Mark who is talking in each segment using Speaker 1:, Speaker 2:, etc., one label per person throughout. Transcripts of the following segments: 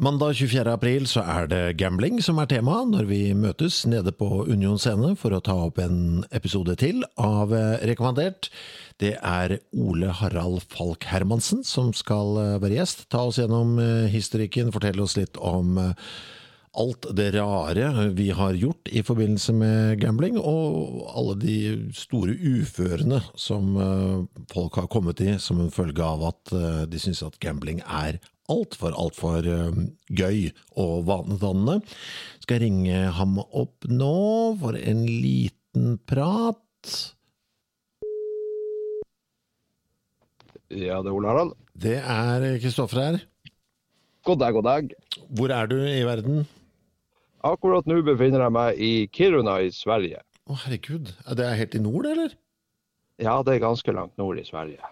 Speaker 1: Mandag 24. april så er det gambling som er tema når vi møtes nede på Union scene for å ta opp en episode til av eh, Rekommandert. Det er Ole Harald Falk Hermansen som skal eh, være gjest. Ta oss gjennom eh, historikken, fortelle oss litt om alt det rare vi har gjort i forbindelse med gambling, og alle de store uførene som folk har kommet i som en følge av at de syns at gambling er altfor, altfor gøy og vanedannende. Skal jeg ringe ham opp nå for en liten prat?
Speaker 2: Ja, det er Ole Harald.
Speaker 1: Det er Kristoffer her.
Speaker 2: God dag, god dag.
Speaker 1: Hvor er du i verden?
Speaker 2: Akkurat nå befinner jeg meg i Kiruna i Sverige.
Speaker 1: Å, herregud. Er det helt i nord, eller?
Speaker 2: Ja, det er ganske langt nord i Sverige.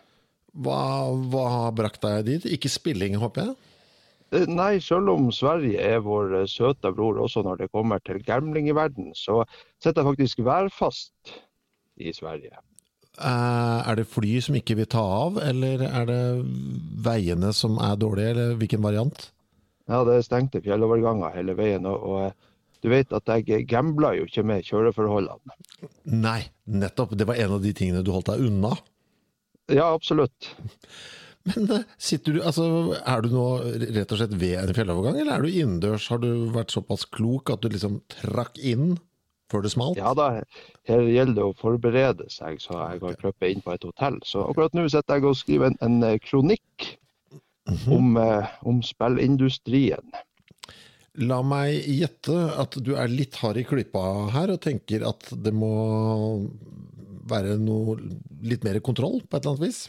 Speaker 1: Hva, hva har brakt deg dit? Ikke spilling, håper jeg?
Speaker 2: Eh, Nei, selv om Sverige er vår eh, søte bror også når det kommer til gambling i verden, så sitter jeg faktisk værfast i Sverige.
Speaker 1: Eh, Er det fly som ikke vil ta av, eller er det veiene som er dårlige, eller hvilken variant?
Speaker 2: Ja, det er stengte fjelloverganger hele veien, og, og du vet at jeg gambla jo ikke med kjøreforholdene.
Speaker 1: Nei, nettopp. Det var en av de tingene du holdt deg unna.
Speaker 2: Ja, absolutt.
Speaker 1: Men eh, sitter du, altså, er du nå rett og slett ved en fjellovergang, eller er du innendørs? Har du vært såpass klok at du liksom trakk inn før det smalt?
Speaker 2: Ja da, her gjelder det å forberede seg, så jeg har krøpet inn på et hotell. Så akkurat nå sitter jeg og skriver en, en kronikk om, eh, om spillindustrien.
Speaker 1: La meg gjette at du er litt hard i klypa her, og tenker at det må være noe litt mer kontroll på et eller annet vis?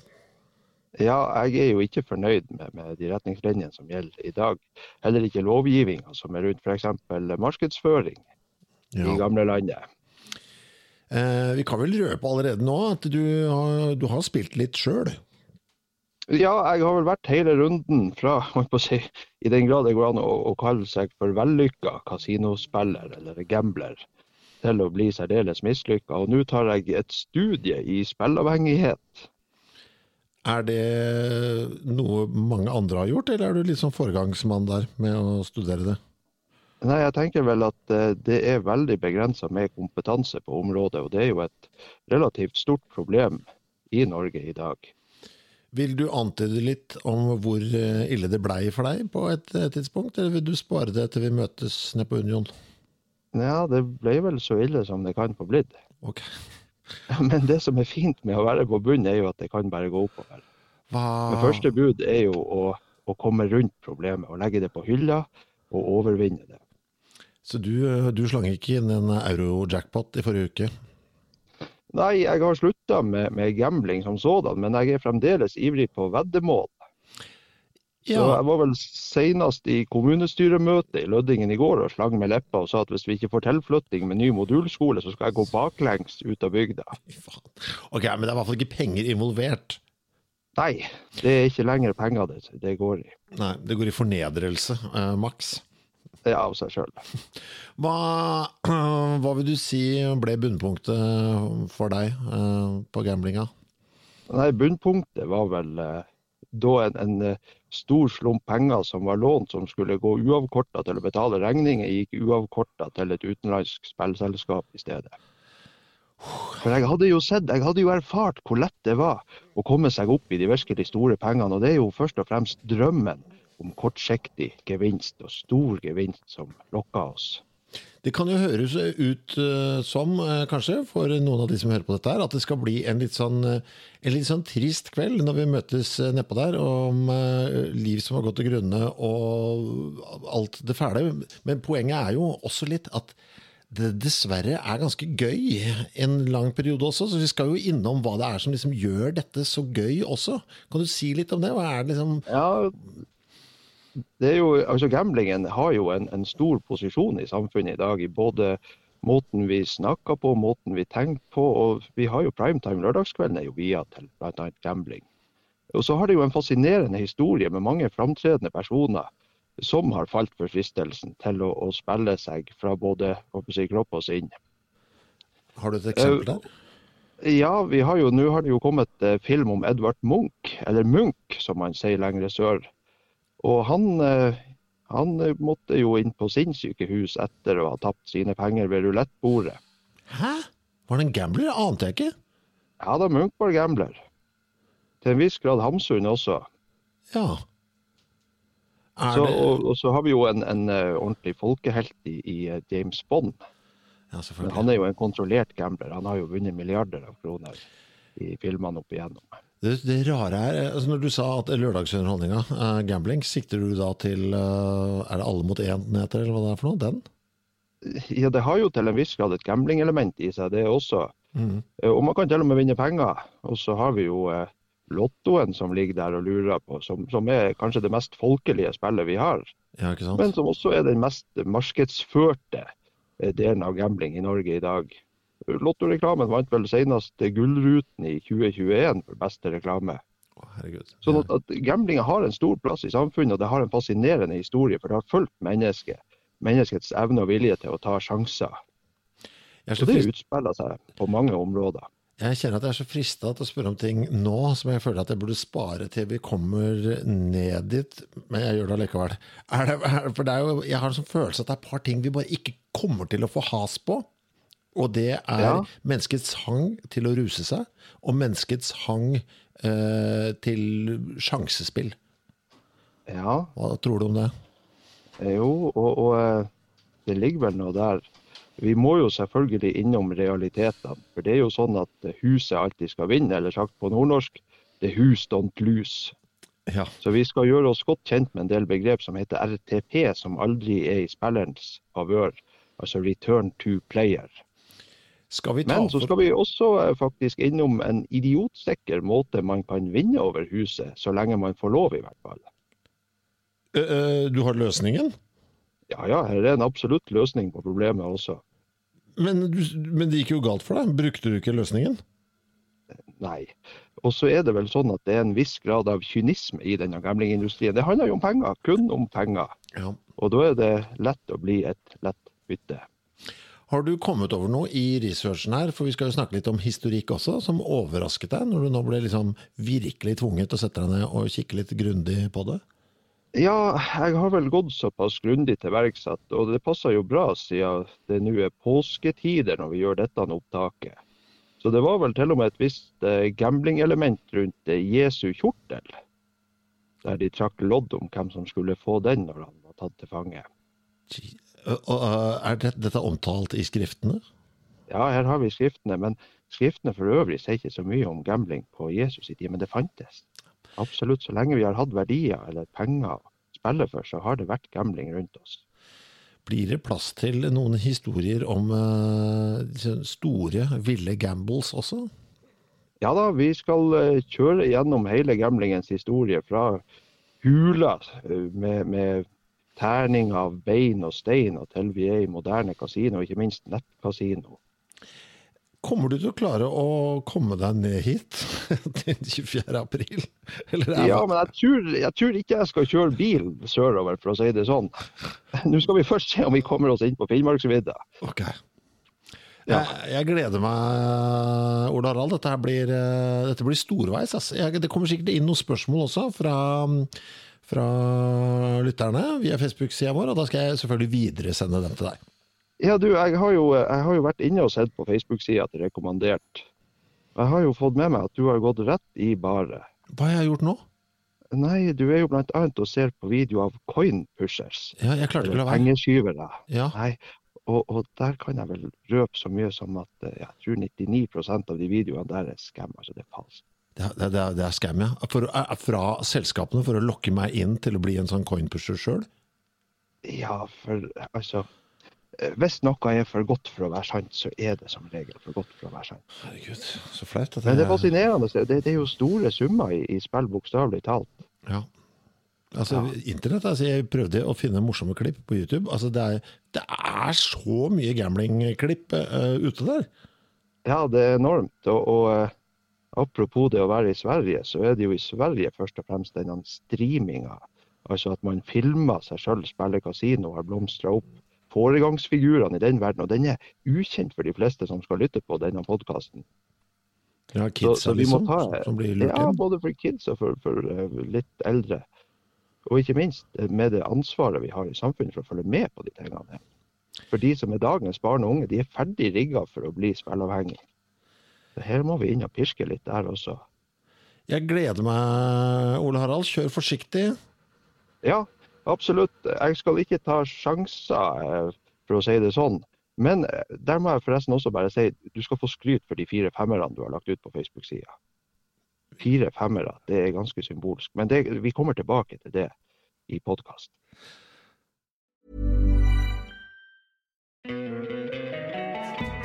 Speaker 2: Ja, jeg er jo ikke fornøyd med, med de retningslinjene som gjelder i dag. Heller ikke lovgivninga som er rundt f.eks. markedsføring i
Speaker 1: Ja.
Speaker 2: gamle landet.
Speaker 1: Eh, vi kan vel røpe allerede nå at du har, du har spilt litt sjøl?
Speaker 2: Ja, jeg har vel vært hele runden fra, si, i den grad det går an å, å kalle seg for vellykka kasinospiller eller gambler, til å bli særdeles mislykka. Og nå tar jeg et studie i spillavhengighet.
Speaker 1: Er det noe mange andre har gjort, eller er du litt sånn foregangsmann der med å studere det?
Speaker 2: Nei, jeg tenker vel at eh, det er veldig begrensa med kompetanse på området, og det er jo et relativt stort problem i Norge i dag.
Speaker 1: Vil du antyde litt om hvor eh, ille det blei for deg på et eh, tidspunkt, eller vil du spare det til vi møtes nede på Union?
Speaker 2: Ja, det ble vel så ille som det kan få blitt.
Speaker 1: Ok.
Speaker 2: Men det som er fint med å være på bunnen, er jo at det kan bare gå oppover.
Speaker 1: Hva
Speaker 2: Men første bud er jo å, å komme rundt problemet og legge det på hylla og overvinne det.
Speaker 1: Så du, eh, du slang ikke inn en euro-jackpot i forrige uke?
Speaker 2: Nei, jeg har slutta med, med gambling som sådan, men jeg er fremdeles ivrig på veddemål. Så jeg var vel senest i kommunestyremøtet i Lødingen i går og slang med leppa og sa at hvis vi ikke får tilflytting med ny modulskole, så skal jeg gå baklengs ut av bygda.
Speaker 1: Ok, men det er i hvert fall ikke penger involvert.
Speaker 2: Nei, det er ikke lenger penger det, det går i.
Speaker 1: Nei, det går i fornedrelse, eh, maks.
Speaker 2: Er av seg sjøl.
Speaker 1: Hva, hva vil du si ble bunnpunktet for deg eh, på gamblinga?
Speaker 2: Nei, bunnpunktet var vel eh, da en, en eh, stor slump penger som var lånt, som skulle gå uavkorta til å betale regninger, gikk uavkorta til et utenlandsk spillselskap i stedet. For jeg hadde jo sett, jeg hadde jo erfart hvor lett det var å komme seg opp i de virkelig store pengene. Og det er jo først og fremst drømmen om kortsiktig gevinst og stor gevinst som lokker oss.
Speaker 1: Det kan jo høres ut eh, som, eh, kanskje, for noen av de som hører på dette her, at det skal bli en litt sånn, eh, en litt sånn trist kveld når vi møtes nedpå der, om liv som har gått til grunne og alt det fæle. Men poenget er jo også litt at det dessverre er ganske gøy en lang periode også, så vi skal jo innom hva det er som liksom gjør dette så gøy også. Kan du si litt om det? Hva er det liksom
Speaker 2: Ja, jo, altså Gamblingen har jo en, en stor posisjon i samfunnet i dag. i både måten vi snakker på, måten vi tenker på. og Vi har jo primetime lørdagskvelden er jo via til bl.a. gambling. Og så har det jo en fascinerende historie med mange framtredende personer som har falt for fristelsen til å, å spille seg fra både si, kropp og sinn.
Speaker 1: Har du et eksempel der?
Speaker 2: Ja, vi har jo, nå har det jo kommet eh, film om Edvard Munch, eller Munch som man sier lengre sør. Og han, eh, han måtte jo inn på sinnssykehus etter å ha tapt sine penger ved rulettbordet.
Speaker 1: Hæ? Var det en gambler? Det ante jeg ikke.
Speaker 2: Ja da, Munch var gambler. Til en viss grad Hamsun også.
Speaker 1: Ja. Er
Speaker 2: Så,
Speaker 1: det
Speaker 2: og, og så har vi jo en, en eh, ordentlig folkehelt i, i eh, James Bond.
Speaker 1: Ja,
Speaker 2: han er jo en kontrollert gambler. Han har jo vunnet milliarder av kroner i filmene opp igjennom.
Speaker 1: Det, det rare er, altså Når du sa at lørdagsunderholdninga, uh, gambling, sikter du da til uh, Er det Alle mot én den heter, eller hva det er for noe? Den?
Speaker 2: Ja, det har jo til en viss grad et gamblingelement i seg, det også.
Speaker 1: Mm.
Speaker 2: Eh, Og man kan til og med vinne penger. Og så har vi jo eh, Lottoen som ligger der og lurer på, som, som er kanskje det mest folkelige spillet vi har.
Speaker 1: Ja?
Speaker 2: Men som også er den mest markedsførte delen av gambling i Norge i dag. Lottoreklamen vant vel senest Gullruten i 2021 for beste reklame.
Speaker 1: Herregud.
Speaker 2: Sånn at, at Gamblinga har en stor plass i samfunnet, og det har en fascinerende historie. For det har fulgt mennesket, menneskets evne og vilje til å ta sjanser.
Speaker 1: Er
Speaker 2: Og
Speaker 1: så
Speaker 2: det utspiller seg på mange områder.
Speaker 1: jeg kjenner at jeg er så frista til å spørre om ting nå som jeg føler at jeg burde spare til vi kommer ned dit, men jeg gjør det allikevel. Det, for det jo, jeg har en sånn følelse at det er et par ting vi bare ikke kommer til å få has på. Og det er
Speaker 2: Ja.
Speaker 1: menneskets hang til å ruse seg, og menneskets hang eh, til sjansespill.
Speaker 2: Ja,
Speaker 1: Hva tror du om det?
Speaker 2: jo, og, og eh, det ligger vel noe der. Vi må jo selvfølgelig innom realitetene. For det er jo sånn at huset alltid skal vinne, eller sagt på nordnorsk, the hus don't lose.
Speaker 1: Ja.
Speaker 2: Så vi skal gjøre oss godt kjent med en del begrep som heter RTP, som aldri er i spillerens favør. Altså return to player.
Speaker 1: Skal vi ta
Speaker 2: Men så skal vi også eh, faktisk innom en idiotsikker måte man kan vinne over huset, så lenge man får lov, i hvert fall.
Speaker 1: Eh, eh, Du har løsningen?
Speaker 2: Ja ja, her er en absolutt løsning på problemet også.
Speaker 1: Men, men det gikk jo galt for deg. Brukte du ikke løsningen?
Speaker 2: Nei. Og så er det vel sånn at det er en viss grad av kynisme i denne gamblingindustrien. Det handler jo om penger, kun om penger.
Speaker 1: Ja.
Speaker 2: Og da er det lett å bli et lett bytte.
Speaker 1: Har du kommet over noe i researchen her, for vi skal jo snakke litt om historikk også, som overrasket deg, når du nå ble liksom virkelig tvunget til å sette deg ned og kikke litt grundig på det?
Speaker 2: Ja, jeg har vel gått såpass grundig til verks at Og det passer jo bra siden det nå er påsketider når vi gjør dette opptaket. Så det var vel til og med et visst eh, gamblingelement rundt eh, Jesu kjortel. Der de trakk lodd om hvem som skulle få den når han var tatt til fange.
Speaker 1: Og, er dette omtalt i skriftene?
Speaker 2: Ja, her har vi skriftene, men skriftene for øvrig sier ikke så mye om gambling på Jesus i tid, men det fantes. Absolutt. Så lenge vi har hatt verdier eller penger å spille for, så har det vært gambling rundt oss.
Speaker 1: Blir det plass til noen historier om eh, disse store, ville gambles også?
Speaker 2: Ja da, vi skal eh, kjøre gjennom hele gamblingens historie fra hula eh, med, med terning av bein og stein og til vi er i moderne kasino, og ikke minst nettkasino.
Speaker 1: Kommer du til å klare å komme deg ned hit til 24. april? Eller
Speaker 2: Ja, men jeg tror, jeg tror ikke jeg skal kjøre bil sørover, for å si det sånn. Nå skal vi først se om vi kommer oss inn på Finnmarksvidda.
Speaker 1: Ok. Jeg, jeg gleder meg, Ola Harald. Dette, blir, eh, dette blir storveis. Altså. Jeg, det kommer sikkert inn noen spørsmål også fra, fra lytterne via Facebook-sida vår, og da skal jeg selvfølgelig videresende dem til deg.
Speaker 2: Ja, du, jeg har jo, jeg har jo vært inne og sett på Facebook-sida til Rekommandert. Jeg har jo fått med meg at du har gått rett i baret.
Speaker 1: Hva har jeg gjort nå?
Speaker 2: Nei, du er jo blant annet og ser på video av coin pushers.
Speaker 1: Ja, jeg klarte ikke å la være.
Speaker 2: Pengeskyvere.
Speaker 1: Ja.
Speaker 2: Nei, og, og der kan jeg vel røpe så mye som at eh, jeg tror 99% av de videoene der er skam, Altså det er falskt.
Speaker 1: Det, er- det, det er scam, ja. For, fra selskapene for å lokke meg inn til å bli en sånn coinpusher sjøl.
Speaker 2: Ja, for altså eh, Hvis noe er for godt for å være sant, så er det som regel for godt for å være sant.
Speaker 1: Herregud, så flaut. at
Speaker 2: Men det er fascinerende. Det, det er jo store summer i, i spill, bokstavelig talt.
Speaker 1: Ja. Altså, Internett, altså, Jeg prøvde å finne morsomme klipp på YouTube. Altså, Det er, det er så mye gambling-klipp eh, ute der.
Speaker 2: Ja, det er enormt. Og, og eh, apropos det å være i Sverige, så er det jo i Sverige først og fremst denne streaminga. Altså at man filmer seg sjøl spille kasino og har blomstra opp. Foregangsfigurene i den verden. Og den er ukjent for de fleste som skal lytte på denne podkasten.
Speaker 1: Ja, Kidsa,
Speaker 2: så
Speaker 1: liksom,
Speaker 2: ta
Speaker 1: som blir lurt
Speaker 2: Ja,
Speaker 1: inn.
Speaker 2: både for kids og for, for eh, litt eldre. Og ikke minst eh, med det ansvaret vi har i samfunnet for å følge med på de tingene. For de som er dagens barn og unge, de er ferdig rigga for å bli spilleavhengige. Her må vi inn og pirke litt der også.
Speaker 1: Jeg gleder meg, Ole Harald. Kjør forsiktig.
Speaker 2: Ja, absolutt. Jeg skal ikke ta sjanser, for å si det sånn. Men eh, der må jeg forresten også bare si du skal få skryt for de fire femmerne du har lagt ut på Facebook-sida. Fire femmere, det er ganske symbolsk. Men det, vi kommer tilbake til det i podkast.